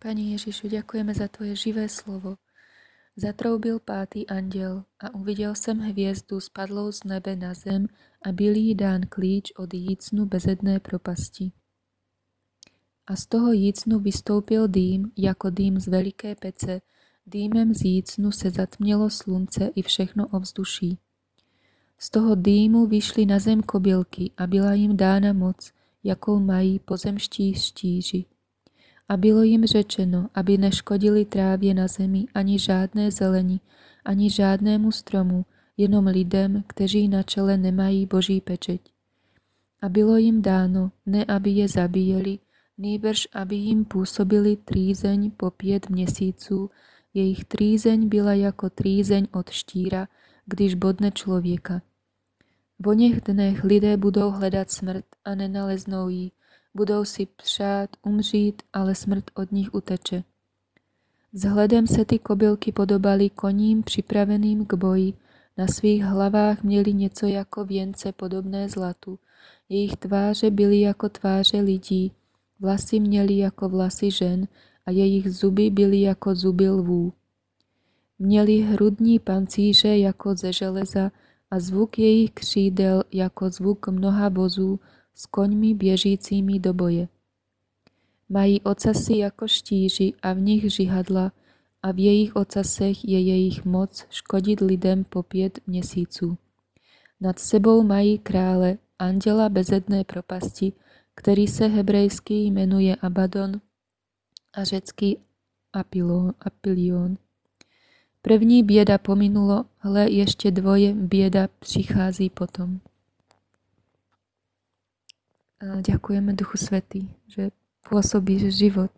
Pani Ježišu, ďakujeme za Tvoje živé slovo. Zatroubil pátý anděl a uviděl jsem hvězdu spadlou z nebe na zem a byl dán klíč od jícnu bezedné propasti. A z toho jícnu vystoupil dým, jako dým z veliké pece, dýmem z jícnu se zatmělo slunce i všechno ovzduší. Z toho dýmu vyšly na zem kobylky a byla jim dána moc, jakou mají pozemští štíži. A bylo jim řečeno, aby neškodili trávě na zemi ani žádné zelení, ani žádnému stromu, jenom lidem, kteří na čele nemají boží pečeť. A bylo jim dáno, ne aby je zabíjeli, nýbrž aby jim působili trýzeň po pět měsíců, jejich trýzeň byla jako trýzeň od štíra, když bodne člověka. V oněch dnech lidé budou hledat smrt a nenaleznou ji, budou si přát umřít, ale smrt od nich uteče. Vzhledem se ty kobylky podobaly koním připraveným k boji, na svých hlavách měli něco jako věnce podobné zlatu, jejich tváře byly jako tváře lidí, vlasy měly jako vlasy žen a jejich zuby byly jako zuby lvů. Měli hrudní pancíře jako ze železa a zvuk jejich křídel jako zvuk mnoha vozů s koňmi běžícími do boje. Mají ocasy jako štíři a v nich žihadla a v jejich ocasech je jejich moc škodit lidem po pět měsíců. Nad sebou mají krále, anděla bezedné propasti, který se hebrejsky jmenuje Abaddon a řecký. Apilion. První bieda pominulo, hle ještě dvoje bieda přichází potom. Ďakujeme Duchu Svetý, že pôsobíš život